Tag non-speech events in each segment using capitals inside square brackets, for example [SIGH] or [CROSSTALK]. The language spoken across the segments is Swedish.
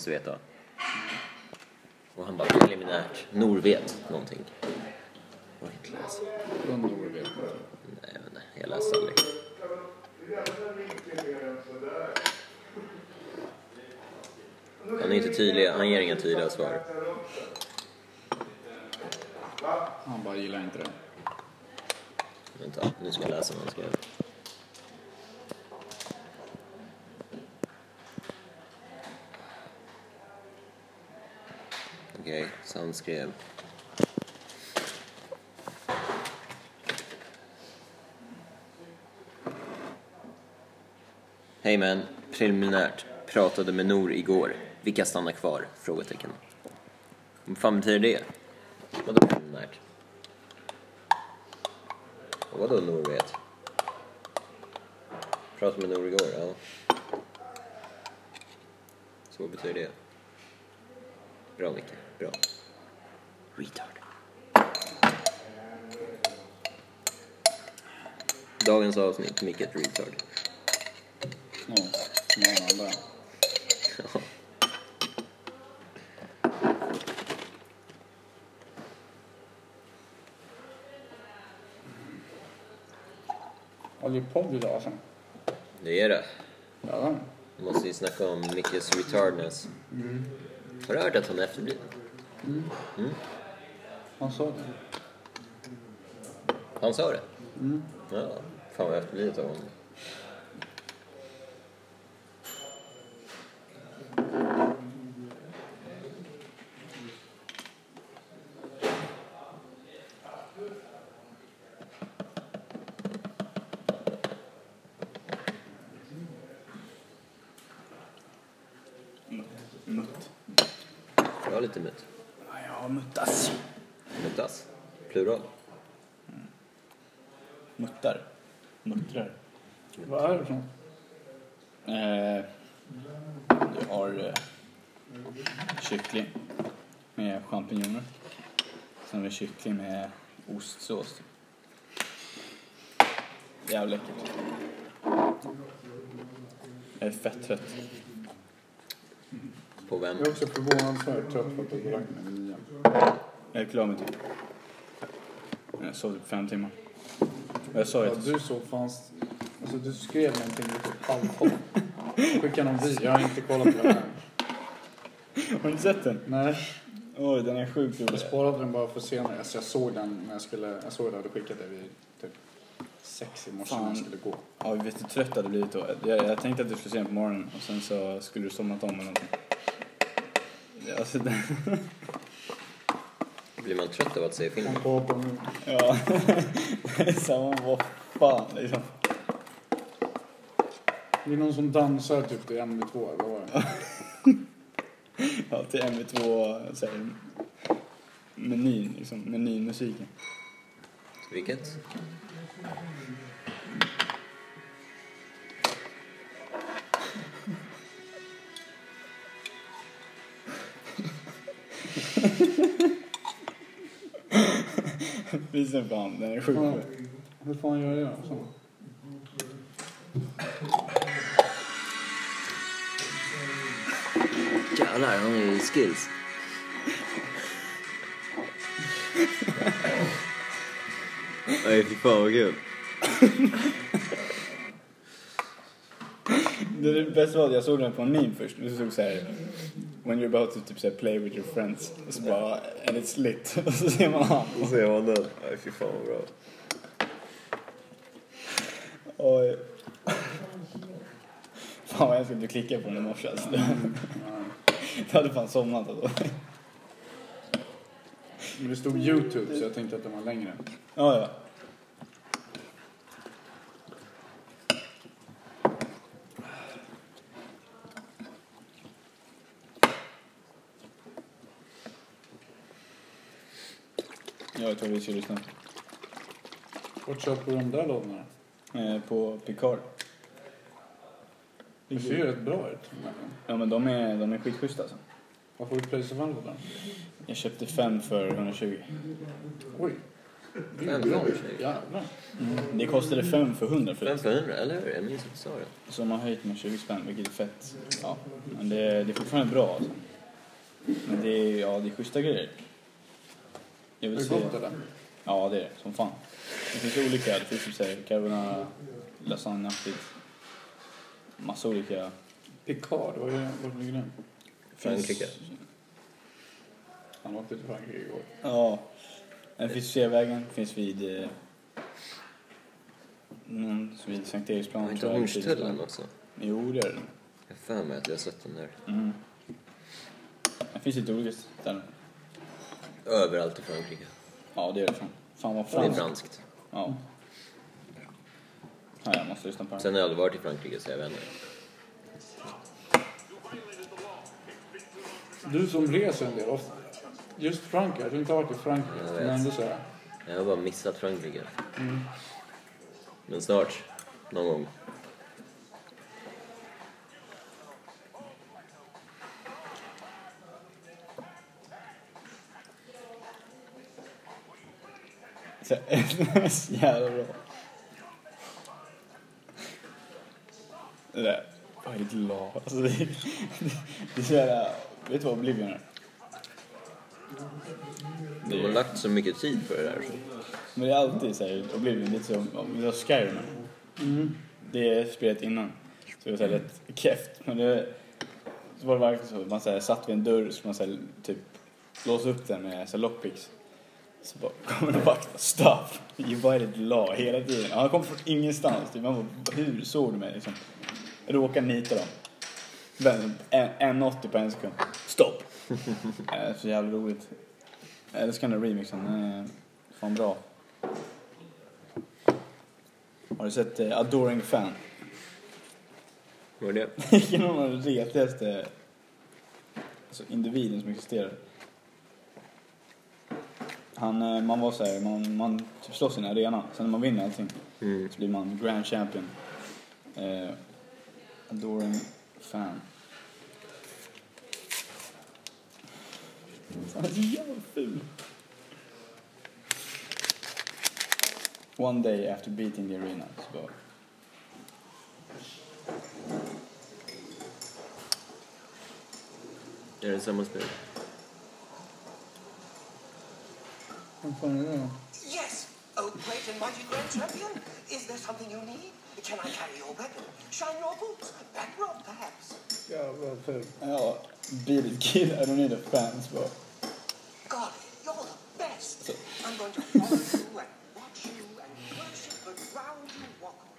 måste veta. Och han bara preliminärt. Nor vet någonting. Jag har inte läst. Under vet jag. Nej, vet inte. Jag läste aldrig. Han är inte tydlig. Han ger inga tydliga svar. Han bara gillar inte det. Vänta, nu ska jag läsa vad han skrev. Okej, skrev... Hej man, preliminärt. Pratade med Nor igår. Vilka stannar kvar? Frågetecken. Vad fan betyder det? Vadå preliminärt? Och vadå Nor vet? Pratade med Nor igår, ja. Så vad betyder det? Bra Micke, bra. Retard. Dagens avsnitt, Micke ett retard. Alla andra. Har du podd idag alltså? Det är det. Ja. Vi måste ju snacka om Mickes retardness. Har du hört att han är efterbliven? Han sa det. Han sa det? Ja, fan vad efterblivet av honom. Mutt. Jag har lite mutt. Ja, jag har muttas. Muttas. Plural. Muttar. Muttrar. Vad är det för något? Eh, du har eh, kyckling med champinjoner. Sen har vi kyckling med ostsås. Jävligt läckert. Jag är fett trött. På vem? Jag är också förvånansvärt trött på att du drack med. Jag är klar med typ. Jag sov typ fem timmar. Och jag sa ju Ja, att... du såg fanns... Alltså du skrev någonting i typ halv tolv. Skicka någon video. Jag har inte kollat på den här. [LAUGHS] Har du inte sett den? Nej, Oj, den är sjukt rolig. jag sparade den bara för senare. Alltså jag såg den när jag skulle... Jag såg att du det vid typ sex i morse när jag skulle gå. Ja, vet du hur trött jag hade blivit då? Jag, jag tänkte att du skulle se den på morgonen och sen så skulle du somnat om eller någonting. Alltså, [LAUGHS] den, Blir man trött av att se filmen? Ja, det är samma, vad fan liksom. Det är någon som dansar typ till MV2 eller vad var det? [LAUGHS] Ja, till MV2, så här, menyn liksom, menynmusiken. Vilket? [LAUGHS] Visa för han, den är Ja. bra. Hur fan gör jag så? Jävlar, han har ju skills. Nej, fy fan vad kul. Det, det bästa var att jag såg den på en meme först. Det stod så här When you're about to typ så här, play with your friends. Och så bara, and it's lit. [LAUGHS] Och så ser man han. Då ser man den. Nej, fy fan vad bra. Oj. Fan vad jag skulle klicka på den i morse alltså. Jag hade fan somnat alltså. Men det stod Youtube så jag tänkte att den var längre. Ja, ja. Jag tror vi ska lyssna. Vart köper du de där lådorna? Eh, på Picard. Det ser ju rätt bra ut. Ja, men de är, de är skitschyssta alltså. Vad får du priset för den lådan? Jag köpte fem för 120. Oj. Det är Fem bra. för sig. Jävlar. Det kostade 5 för 100 Fem förut. för hundra, eller hur? Jag minns att du sa det. Så de har höjt med 20 spänn, vilket är fett. Ja, men det, det är fortfarande bra alltså. Men det är, ja, det är schyssta grejer. Jag Är vill det se... gott eller? Ja, det är det. Som fan. Det finns olika. Det finns typ såhär carbonara, lasagneaktigt. Massa olika. Picard, vad är vart ligger den? Frankrike. Han åkte till Frankrike igår. Ja. Den finns Sveavägen, finns vid... Eh, någon vid Sankt Eriksplan. Var inte. Hornstullen också? Jo, det är det. Jag har för mig att jag har sett den där. Mm. Det finns lite olika ställen. Överallt i Frankrike. Ja, det är det. Fan, fan vad Det är franskt. franskt. Ja. ja. Jag måste lyssna på det. Sen har jag aldrig varit i Frankrike så jag vet inte. Du som reser en del, ofta- just Frankrike, jag tror inte jag har varit i Frankrike. Jag Men vet. ändå så här. Jag har bara missat Frankrike. Mm. Men snart. Någon gång. Så, så [LAUGHS] jävla bra. Det där. Vad är lag? Alltså det, det, det är så jävla... Vet du vad Oblivion är? De har lagt så mycket tid på det där. Så. Men det är alltid så här, Oblivion, lite som om vi har Skyrim. Mm. Det är spelet innan. Så det var så här rätt keft. Men det, så var det verkligen så. Man så här, satt vid en dörr så man så här, typ låsa upp den med så här, lockpicks. Så bara kommer en vakt och stop. You invited law hela tiden. Han kom från ingenstans. Typ. Man bara, hur såg du mig liksom? Råkade nita dem. Men en, en 80 på en sekund. Stopp. äh, [LAUGHS] så jävla roligt. Jag älskar den där remixen. Är fan bra. Har du sett eh, Adoring Fan? Vad [LAUGHS] är det? Vilken av de retigaste alltså, individen som existerar. Han, eh, man var så här, man, man typ slåss i en arena. Sen när man vinner allting Mm. så blir man grand champion. Eh, adoring fan. Han är så jävla ful. One day after beating the arena. Så bara, Är det samma spel? Yes, oh great and mighty grand champion. Is there something you need? Can I carry your weapon? Shine your boots? Back rub, perhaps? Jävla ful. ja, beat it kid, I don't need a fan. Så God, you're the best. I'm going to follow you and watch you and worship the ground you walk on.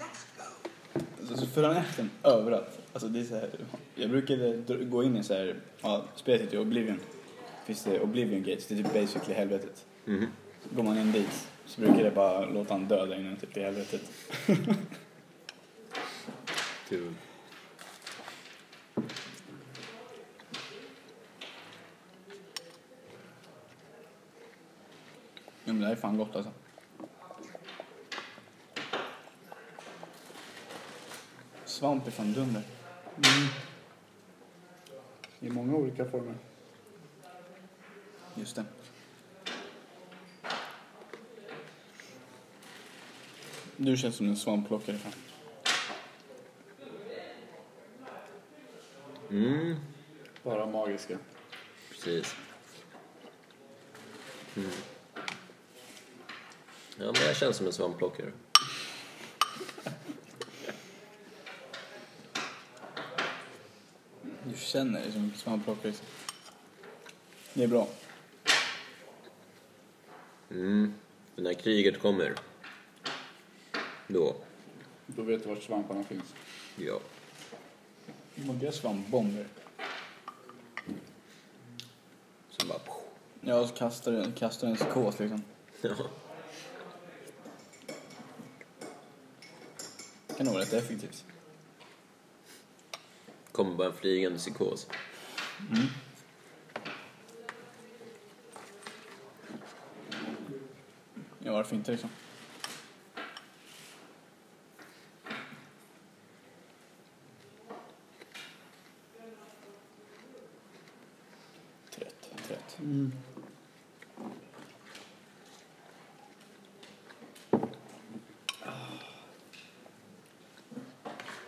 Let's go. Så, så följer han efter en överallt. Alltså det är så här, jag brukade gå in i så här, ja, spelet heter ju Oblivion. Finns det Oblivion Gates, det är typ basically helvetet. Så går man in dit så brukar jag bara låta han döda innan typ i helvetet. Kul. [LAUGHS] Ja, men det här är fan gott alltså. Svamp är fan dunder. I många olika former. Just det. Du känns som en svampplockare. Mm, Bara magiska. precis. Mm. Ja, men jag känns som en svampplockare. Du känner dig som en svampplockare. Det är bra. Mm. För när kriget kommer, då, Då vet du vart svamparna finns. ja. Många svampbomber. Så bara... Ja, och så kastar du kastar en psykos liksom. Ja. Det kan nog vara rätt effektivt. Kommer bara en flygande psykos. Ja, varför inte liksom. Trött, trött. Mm.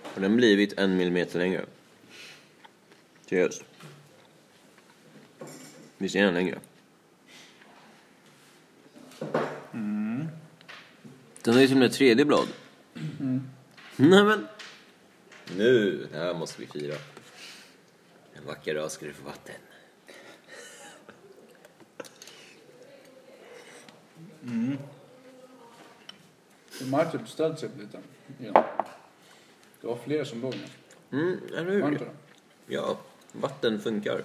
Har den blivit en millimeter längre? Seriöst? Visst är den längre? Den har ju till och med tredje blad. Nej men. Nu, det här måste vi fira. En vacker dag ska du få vatten. De har typ ställt sig upp lite igen. Det var fler som låg ner. Mm, eller Var inte hur? det? Ja, vatten funkar.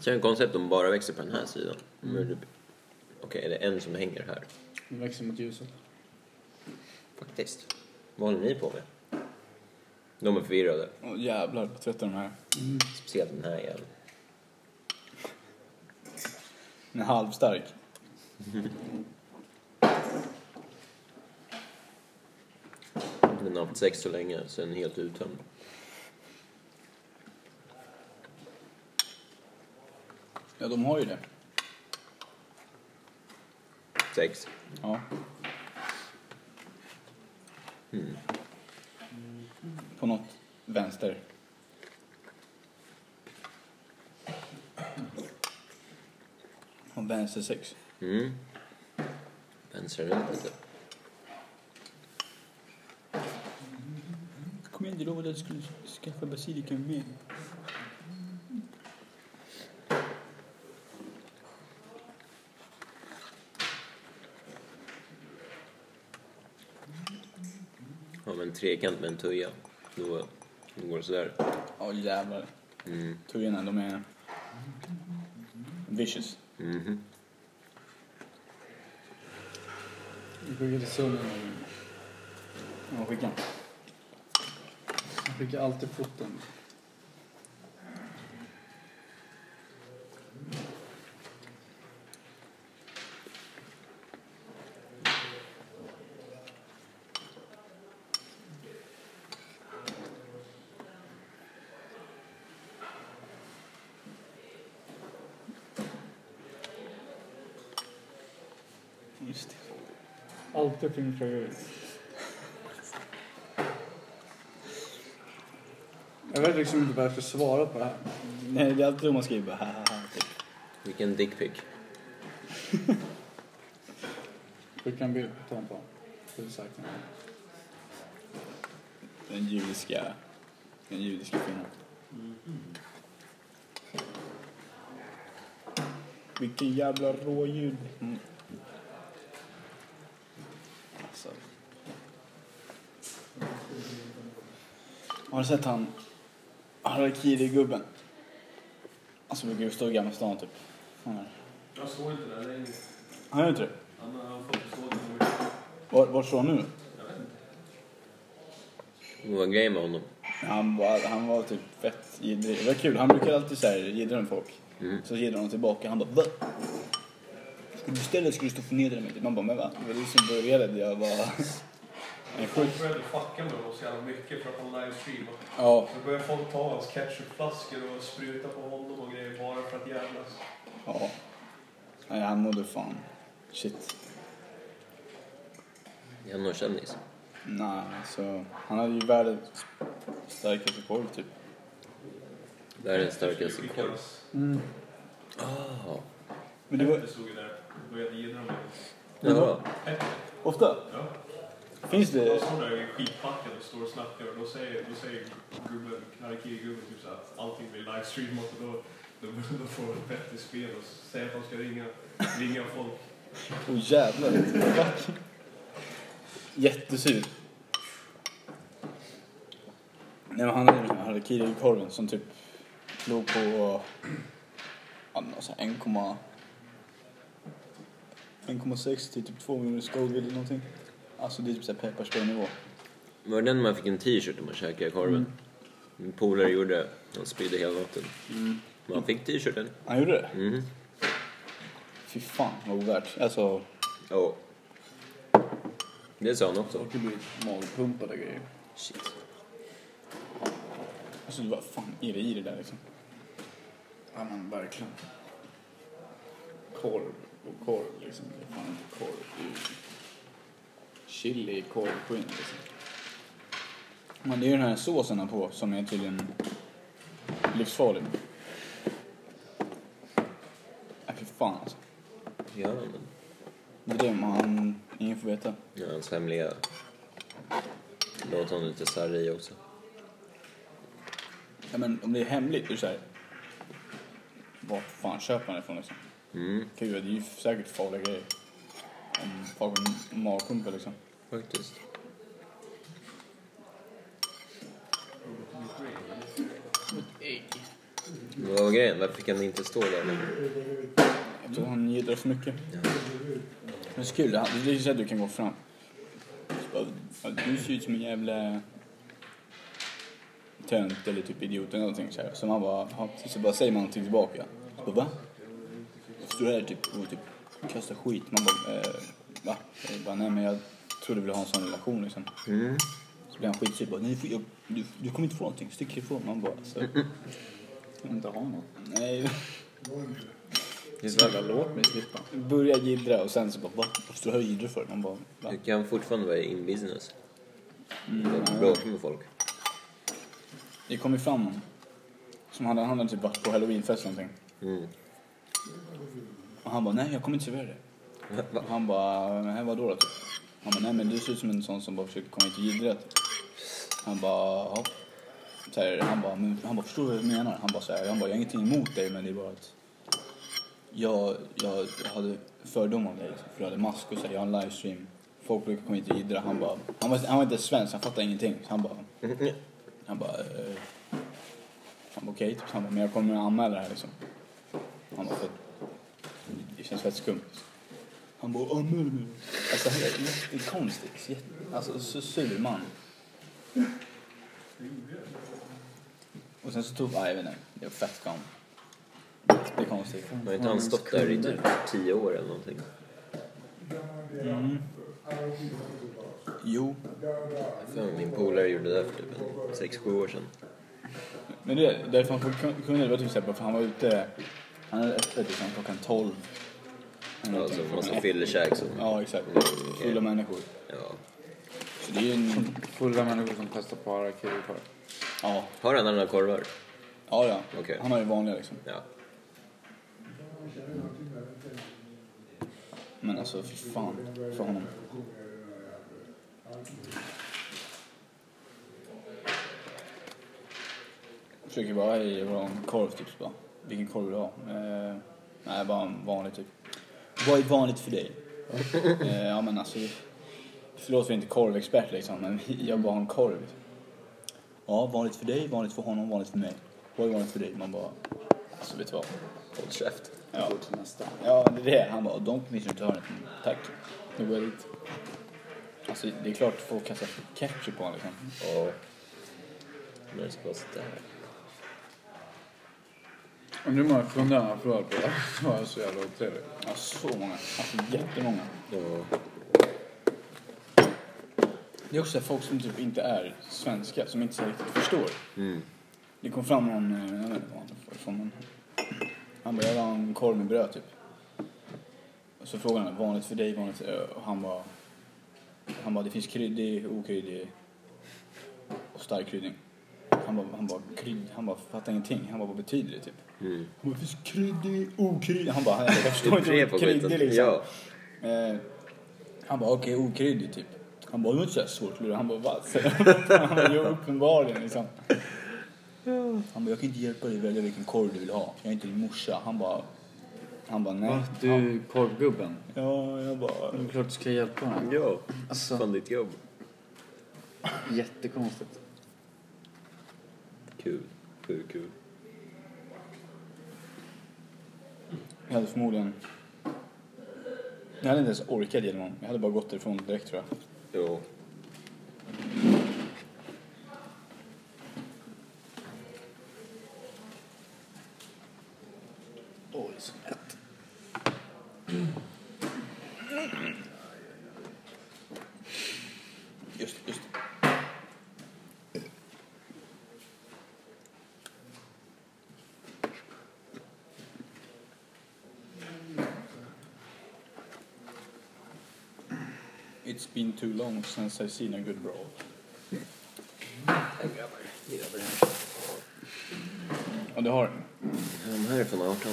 Känns konstigt om de bara växer på den här sidan. Typ- Okej, är det en som hänger här? De växer mot ljuset. Faktiskt. Vad håller ni på med? De är förvirrade. Åh jävlar vad trötta de här. Speciellt den här igen. Den är halvstark. [LAUGHS] Den har haft sex så länge så den är helt uttömd. Ja, de har ju det. Sex. Ja. På något vänster. Och vänster sex. Mm. Vänstra runt lite. Kom igen, du lovade att du skulle skaffa basilikum med. Trekant med en tuja, då, då går det sådär. Ja, jävlar. Mm. Tuggarna, de är vicious. Mhm. Vi skickar till Sunne. Ja, skicka. Jag skickar alltid foton. Just det. Alltid filmfrågor. Jag vet liksom inte vad jag ska svara på det här. Nej, det är alltid då man skriver bara haha. Typ. Vilken dickpic. Skicka en bild på Tom på. Det är säkert. Den judiska, den judiska kvinnan. Vilken jävla råljud. Mm. Alltså. Har du sett han Harakiri-gubben? Alltså brukar ju stå i Gamla stan typ. Fan är det? Jag såg inte det längre. Han gör inte det? Han har fått stå där. Var, var står han nu? Jag vet inte. Vad var grejen med honom? Han var, han var typ fett jiddrig. Det var kul. Han brukar alltid så här jiddra med folk. Mm. Så jiddrar han tillbaka. Han bara du beställa ska du stå och förnedra mig. Man bara men va? Det var du som började. Jag var... Folk började fucka med honom så jävla mycket för att han livestreamade. Ja. Så började folk ta hans ketchupflaskor och spruta på honom och grejer bara för att jävlas. Ja. Nej, han mådde fan. Shit. Är han någon kändis? Nej, så han hade ju världens starkaste korv typ. Världens starkaste korv. Mm. Ah, Men det var Petter stod ju där började honom. jaha. Ofta. Ja. Finns det... står där skitpackad och står och snackar och då säger, då säger gubben, Harakiri-gubben typ så att allting blir livestreamat och då, då, då får Petter spel och säger att han ska ringa, ringa folk. Åh oh, jävlar. Jättesur. Nej men han hade den här harakiri-korven som typ låg på 1,... 1,6 till typ 2 miljoner Scoville eller någonting. Alltså det är typ såhär pepparspray-nivå. Var det den man fick en t-shirt om man käkade korven? Min polare gjorde det. Han spydde hela natten. Man fick t-shirten. Han gjorde det? Mhm. Fy fan vad ovärt. Alltså, Ja. Det sa han också. Folk blir magpumpade grejer. Shit. alltså vad fan är det i det där liksom? Ja men verkligen. Korv och korv liksom. Det är fan inte korv. Chili korvskinn liksom. Men det är ju den här såsen här på som är tydligen livsfarlig. Nej fy fan alltså. Ja, men Det är det man, ingen får veta. ja, hans hemliga... Låt honom lite sarre i också. Ja men om det är hemligt, det såhär. Vart fan köper man det ifrån liksom? Mm, Gud, det är ju säkert farliga grejer. Om folk har magpumpa liksom. Faktiskt. Vad var grejen? Varför fick han inte stå där? Jag tror han jiddrar för mycket. Men det är så kul, det är ju så att du kan gå fram. Bara, "Ja, Du ser ut som en jävla tönt eller typ idiot eller någonting så här. Så man bara, "Ja." så bara säger man någonting tillbaka. Så bara, va? Så står du här typ och typ kastar skit. Man bara, eh, va? Jag bara, nej men jag trodde vi ville ha en sån relation liksom. Mm. Så blir han skitsur bara, nej jag, du, du kommer inte få någonting, stick ifrån. Man bara, så, Inte ha något. nej. Snälla låt mig slippa. Börja jiddra och sen så bara, va? Varför står du här och jiddrar för? Man bara, va? Du kan fortfarande vara in business. Mm. Bråka med folk. Det kom ju fram någon. Som hade, han hade typ varit på halloweenfest eller någonting. Mm. Och han bara, nej jag kommer inte servera det. Och han bara, nej vadå då typ? Han bara, nej men du ser ut som en sån som bara försöker komma hit och jiddra. Han bara, ja. Så här, han bara, men han bara, förstår du vad jag menar? Han bara så här, han bara, jag har ingenting emot dig men det är bara att jag, jag hade fördomar om dig liksom, för du hade mask och så här, jag har en livestream. Folk brukar komma hit och jiddra. Han bara, han var, han var inte svensk, han fattade ingenting. Så han bara, han bara, eh, han bara okej, typ. Han bara, men jag kommer att anmäla det här liksom. Han bara, för det känns fett skumt. Han bara, anmäl mig. Alltså han är jättekonstigt. Jätte, alltså så sur man. Och sen så tog, nej jag vet inte, det var fett skam. Det är konstigt. Har inte han stått där i typ tio år eller någonting? Jo, Fan, min polare gjorde det där för typ en sex, sju år sedan. men det, därför han kunde det var typ såhär, för han var ute, han hade öppet liksom klockan 12. Eller Alltså massa fyllekäk som... Ja, exakt. Fulla människor. Ja. Så det är ju en... Fulla människor som testar på harakiri-korv. Ja, Har han andra korvar? ja, ja. Okej. Han har ju vanliga liksom. Ja. Men alltså, fy fan för honom. Försöker bara, hej, jag vill ha en korv typ. Så bara, Vilken korv vill du ha? Eh, nej, bara en vanlig typ. Vad är vanligt för dig? [LAUGHS] eh, ja men alltså, förlåt för jag är inte korvexpert liksom, men [LAUGHS] jag bara har en korv. Ja, vanligt för dig, vanligt för honom, vanligt för mig. Vad är vanligt för dig? Man bara, alltså vet du vad? Håll käft. Ja. Gå till nästa. Ja, det är det. Han bara, de ju inte hörnet. Tack. Nu går jag dit. Alltså, det är klart folk kastar ketchup på honom liksom. Ja. När ska vara sådär. Kunder han har förlorat på det. Var så jävla otrevligt. Ja, så många. Alltså jättemånga. Ja. Det är också folk som typ inte är svenska, som inte så riktigt förstår. Mm. Det kom fram någon, eh, jag vet inte vad han var ifrån, men han bara, jag vill ha en korv med bröd typ. Och så frågade han, vanligt för dig, vanligt Och han bara, han bara, det finns kryddig, okryddig och stark kryddning. Han bara, han bara, krydd, han bara, fattar ingenting. Han bara, vad betyder det typ? Mm. Han bara, finns kryddig, okryddig. Han bara, jag [LAUGHS] förstår inte vad kryddig liksom. Ja. Eh, han bara, okej, okryddig typ. Han bara, det var inte så här svårt lura. Han bara, vad? [LAUGHS] Han bara, jo, uppenbarligen liksom. Han bara, jag kan inte hjälpa dig välja vilken korv du vill ha. Jag är inte din morsa. Han bara, han bara, nej. Va? Du är korvgubben. Ja, jag bara, Det är klart du ska hjälpa honom. Ja. Alltså- Fan ditt jobb. Jättekonstigt. Kul. Sjukt kul. jag hade förmodligen, jag hade inte ens orkat ge honom. Jag hade bara gått därifrån direkt tror jag. Jo. Oj, så hett. Just, just. It's been too long since I've seen a good brawl. Ja, du har den. De här är från 18.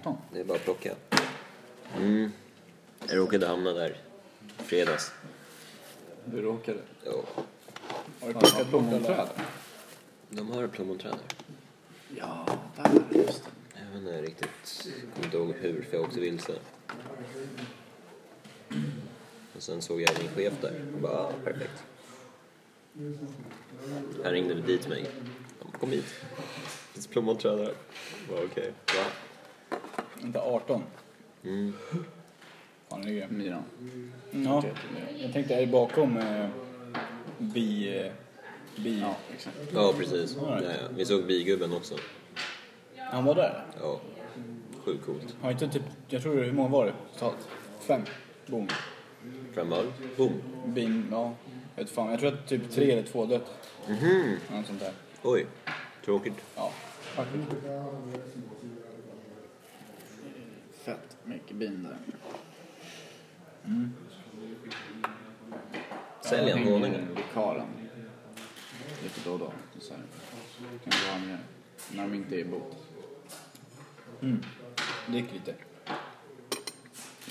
18. Det är bara att plocka. Mm. Jag råkade hamna där. Fredags. Du råkade. Ja. Har du plockat plommonträd? De har plommonträd där. Ja, där. Just det. Jag vet inte riktigt, kommer inte ihåg hur för jag åkte vilse. Och sen såg jag min chef där och bara, ah, perfekt. Han ringde dit mig. Han bara, kom hit. Det finns plommonträd här. Bara, Okej, va? Inte 18. Mm. Fan, det är det. Miran. Ja, jag tänkte, är det bakom eh, bi... Eh, bi... Ja, exakt. Ja, precis. Ja, ja. Vi såg bigubben också. Han var där? Ja, sjukt coolt. Har inte typ, jag tror hur många var det totalt? Fem? Boom. Framöver, boom. Bin, ja. Jag vet fan, jag tror att typ tre eller två dött. Mhm. Något sånt där. Oj, tråkigt. Ja, faktiskt. Fett mycket bin där. Sälj en honung. vikaren lite då och då. Så här. Kan vara med när de inte är i bot. Mm. Drick lite.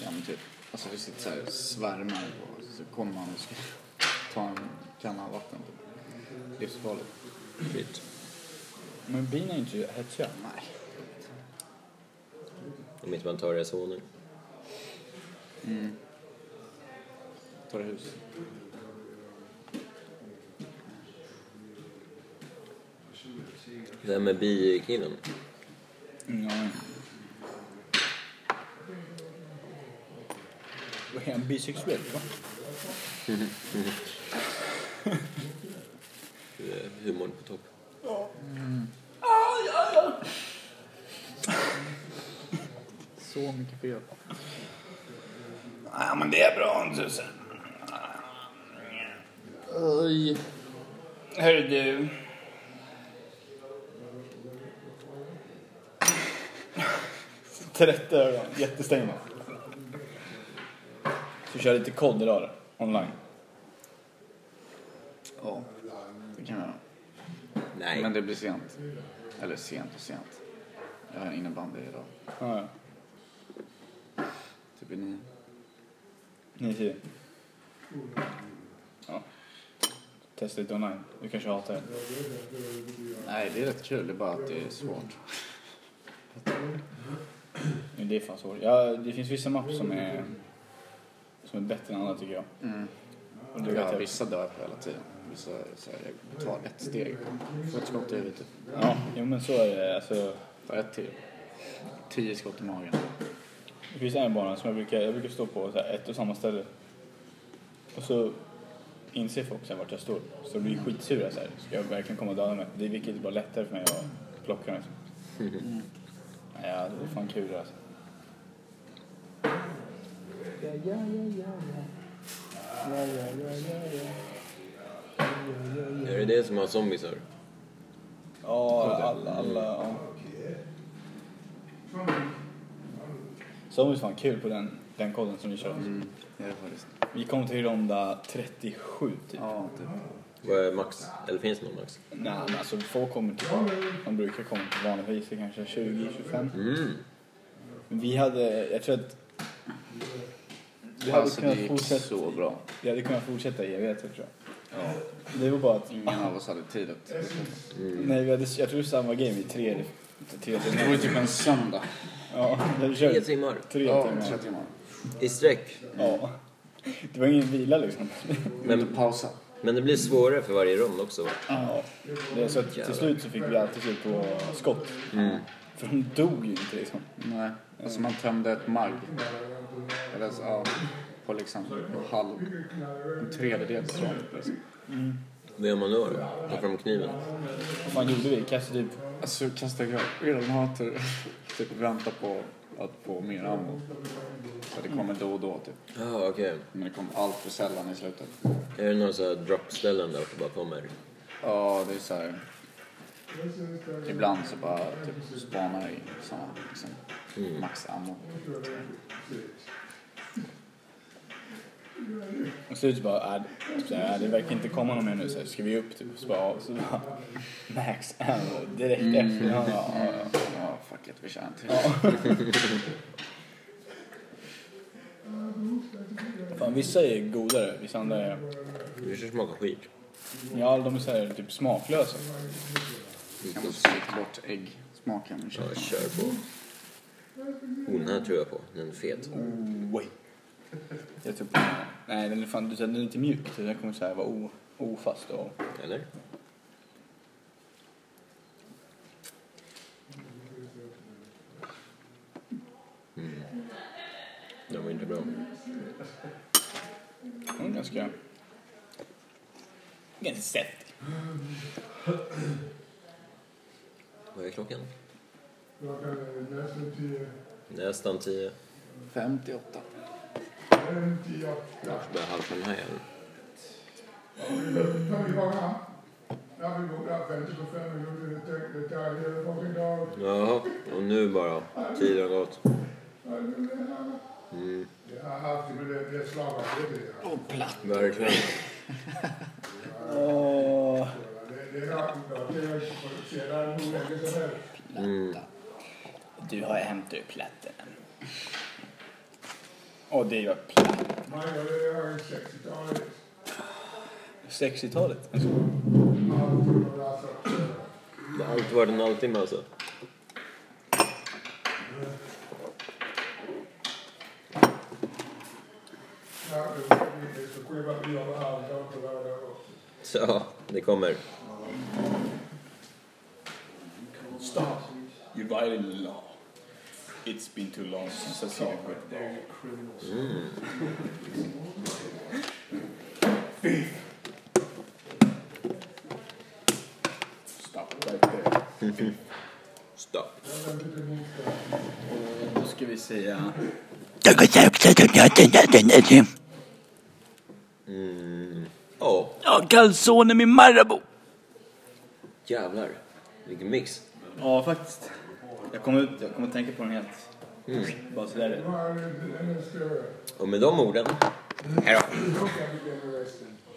Ja men typ. Alltså vi sitter så här och svärmar och så kommer han och ska ta en kanna vatten typ. Livsfarligt. Shit. Men bin är inte hetsiga. Nej. Om inte man tar deras honung. Tar hus. Vem är bikillen? Ja. Är han bisexuell va? Humorn på topp. Så mycket fel. Ja men det är bra tusen. Oj. Hörru du. Trettio ögon, jättestängda. Så kör lite kod idag då, online. Ja, det kan jag göra. Nej. Men det blir sent. Eller sent och sent. Jag har innebandy idag. Ja, ja. Typ i nio. Ni ser. Ja. Testa lite online. Du kanske hatar det. Nej, det är rätt kul. Det är bara att det är svårt. Men det är fan svårt. Ja, det finns vissa maps som är, som är bättre än andra tycker jag. Mm. Och det Ja, jag. vissa dör hela tiden. Vissa så här, jag tar ett steg. Får ett skott i huvudet. Ja, jo men så är det. Alltså, Tar ett till. Tio skott i magen. det finns en bana som jag brukar, jag brukar stå på så här, ett och samma ställe. Och så inser folk så här, vart jag står. Så de blir skitsura så här. Ska jag verkligen komma och döda mig? Det är vilket bara lättare för mig att plocka dem. Liksom. Ja, det är fan kul alltså. Är det det som har zombiesar? Ja, alla, alla, ja. Zombies var kul på den, den koden som vi körde. Mm, det är det faktiskt. Vi kom till runda 37 typ. Ja, typ. Vad är max? Eller finns det någon max? Nej, men alltså folk kommer till, de brukar komma till vanligtvis kanske 20-25. Mm. Vi hade, jag tror att vi hade Alltså det kunnat gick fortsätta, så bra. vi hade kunnat fortsätta i evigheter tror jag. Ja. Det var bara att, Ingen av oss hade tid att... nej vi hade, jag tror samma game i tre, tre Det var timmar. ju typ en söndag. Ja, Tre timmar. tre Ja, timmar. tre timmar. I sträck. Ja. Det var ingen vila liksom. Men pausa. men det blir svårare för varje rond också va? Ja. Det, så att till slut så fick vi alltid slut på skott. Mm. För de dog ju inte liksom. Nej, alltså man tömde ett magg. Eller så, ja, på liksom en halv, en tredjedel ström. Liksom. Vad gör man då? Ta fram kniven? Vad fan gjorde vi? Kastade typ... Alltså kasta granater, typ vänta på att få mer ammo. Så det kommer då och då typ. Ja, okej. Men det kommer allt för sällan i slutet. Är det några så här droppställen där det bara kommer? Ja, det är så här. Ibland så bara typ spanar i samma liksom, max ammo. Och slutet bara, äh, typ såhär, äh, det verkar inte komma någon mer nu, så här, ska vi upp typ? Så bara, så bara Max Ammo direkt efter. Han bara, ja, ja. Ja, fuck it, vi kör en till. Fan, vissa är godare, vissa andra är, Det smakar skit. ja de är såhär typ smaklösa. Kan man slita bort äggsmaken Ja, kör på. Oh, den här tror jag på. Den är fet. Oj. Jag tror på Nej, den är fan, den är lite mjuk. så Den kommer såhär vara o, ofast och... Eller? Mm. Den var inte bra. Den är ganska... Ganska sett. Vad är klockan? Klockan är nästan tio. Nästan tio. 58. Fem, tio, åtta. Kanske börjar halv fem här igen. Tar vi igång här? När vi går där 55 minuter, det tar- det tar hela fucking dagen. Jaha, och nu bara. Tiden har gått. Mm. Och platt. verkligen. Åh. Det- Det är rakt ut, det är sedan hur länge som helst. Mm. Du har hämtat upp platten. Och det gör platt. Man gör det här i 60-talet. 60-talet. Alltid och alltså. Det en halvtimme alltså. Så det här, vi gör inte det här också. Så, det kommer. Stop. You violated the law. It's been too long since I've seen a good there. Stop right there. Stopp. Då ska vi säga... Mm. Ja, calzone med Marabou. jävlar. Vilken mix. Ja, faktiskt. Jag kommer, jag kommer tänka på den helt. Mm. Bara sådär. Och med de orden, hej